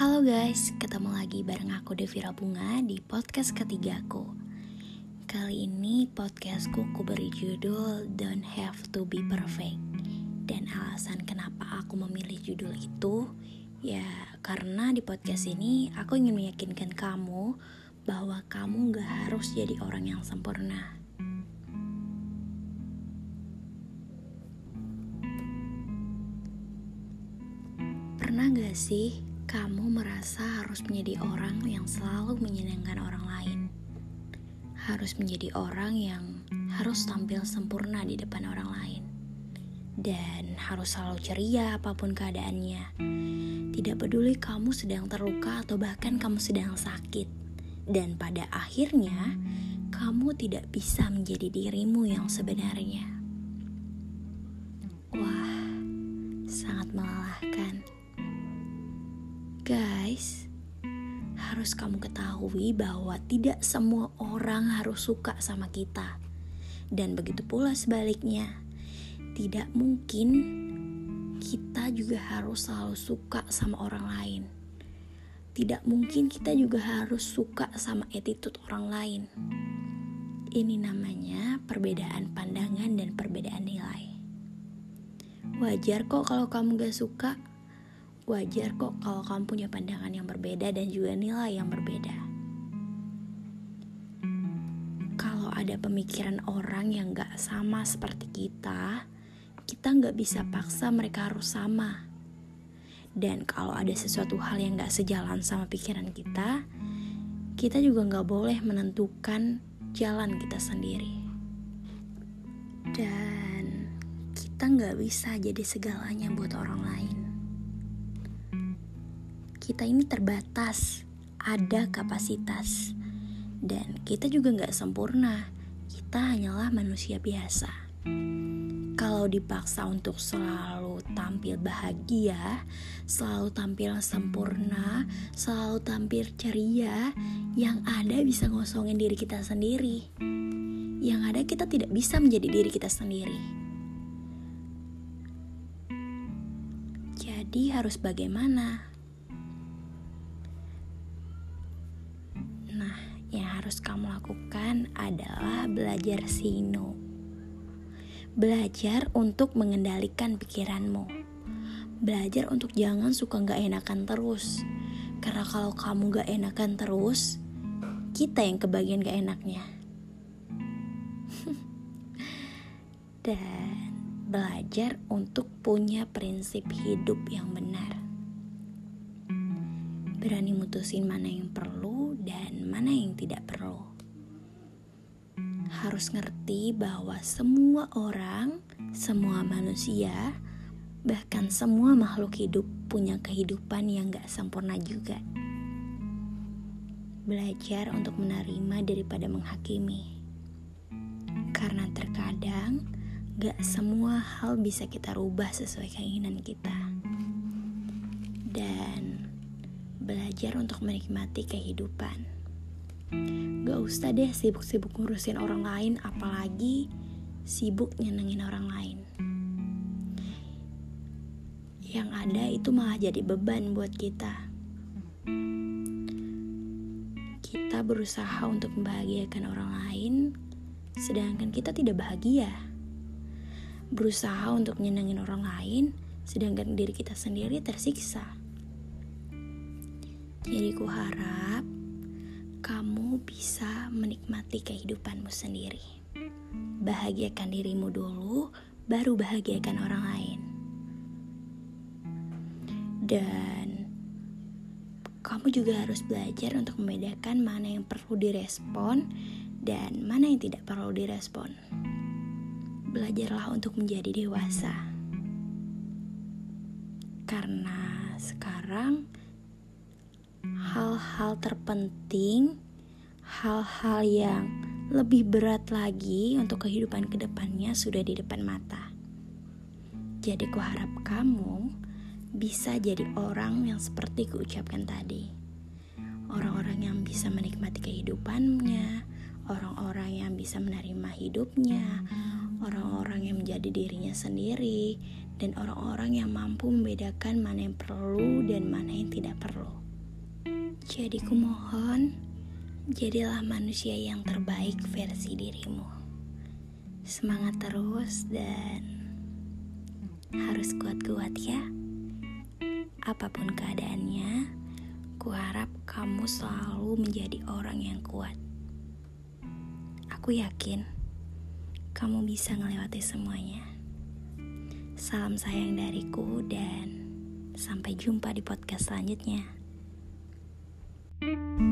Halo guys, ketemu lagi bareng aku Devira Bunga di podcast ketigaku Kali ini podcastku ku beri judul Don't Have To Be Perfect. Dan alasan kenapa aku memilih judul itu Ya karena di podcast ini aku ingin meyakinkan kamu Bahwa kamu gak harus jadi orang yang sempurna. Pernah gak sih kamu merasa harus menjadi orang yang selalu menyenangkan orang lain. Harus menjadi orang yang harus tampil sempurna di depan orang lain. Dan harus selalu ceria apa pun keadaannya. Tidak peduli kamu sedang terluka atau bahkan kamu sedang sakit. Dan pada akhirnya, kamu tidak bisa menjadi dirimu yang sebenarnya. Wah, sangat melelahkan. Guys, harus kamu ketahui bahwa tidak semua orang harus suka sama kita. Dan begitu pula sebaliknya. Tidak mungkin kita juga harus selalu suka sama orang lain. Tidak mungkin kita juga harus suka sama attitude orang lain. Ini namanya perbedaan pandangan dan perbedaan nilai. Wajar kok kalau kamu gak suka Wajar kok kalau kamu punya pandangan yang berbeda dan juga nilai yang berbeda. Kalau ada pemikiran orang yang gak sama seperti kita, kita gak bisa paksa mereka harus sama. Dan kalau ada sesuatu hal yang gak sejalan sama pikiran kita, kita juga gak boleh menentukan jalan kita sendiri. Dan kita gak bisa jadi segalanya buat orang lain kita ini terbatas, ada kapasitas, dan kita juga nggak sempurna. Kita hanyalah manusia biasa. Kalau dipaksa untuk selalu tampil bahagia, selalu tampil sempurna, selalu tampil ceria, yang ada bisa ngosongin diri kita sendiri. Yang ada kita tidak bisa menjadi diri kita sendiri. Jadi harus bagaimana? Harus kamu lakukan adalah belajar sino. Belajar untuk mengendalikan pikiranmu. Belajar untuk jangan suka gak enakan terus. Karena kalau kamu gak enakan terus, kita yang kebagian gak enaknya. Dan belajar untuk punya prinsip hidup yang benar berani mutusin mana yang perlu dan mana yang tidak perlu. Harus ngerti bahwa semua orang, semua manusia, bahkan semua makhluk hidup punya kehidupan yang gak sempurna juga. Belajar untuk menerima daripada menghakimi. Karena terkadang gak semua hal bisa kita rubah sesuai keinginan kita. Dan belajar untuk menikmati kehidupan. Gak usah deh sibuk-sibuk ngurusin orang lain, apalagi sibuk nyenengin orang lain. Yang ada itu malah jadi beban buat kita. Kita berusaha untuk membahagiakan orang lain, sedangkan kita tidak bahagia. Berusaha untuk nyenengin orang lain, sedangkan diri kita sendiri tersiksa. Jadi ku harap kamu bisa menikmati kehidupanmu sendiri. Bahagiakan dirimu dulu, baru bahagiakan orang lain. Dan kamu juga harus belajar untuk membedakan mana yang perlu direspon dan mana yang tidak perlu direspon. Belajarlah untuk menjadi dewasa. Karena sekarang hal-hal terpenting, hal-hal yang lebih berat lagi untuk kehidupan ke depannya sudah di depan mata. Jadi ku harap kamu bisa jadi orang yang seperti kuucapkan tadi. Orang-orang yang bisa menikmati kehidupannya, orang-orang yang bisa menerima hidupnya, orang-orang yang menjadi dirinya sendiri, dan orang-orang yang mampu membedakan mana yang perlu dan mana yang tidak perlu. Jadi kumohon, jadilah manusia yang terbaik versi dirimu. Semangat terus dan harus kuat-kuat ya. Apa pun keadaannya, kuharap kamu selalu menjadi orang yang kuat. Aku yakin kamu bisa melewati semuanya. Salam sayang dariku dan sampai jumpa di podcast selanjutnya. Thank you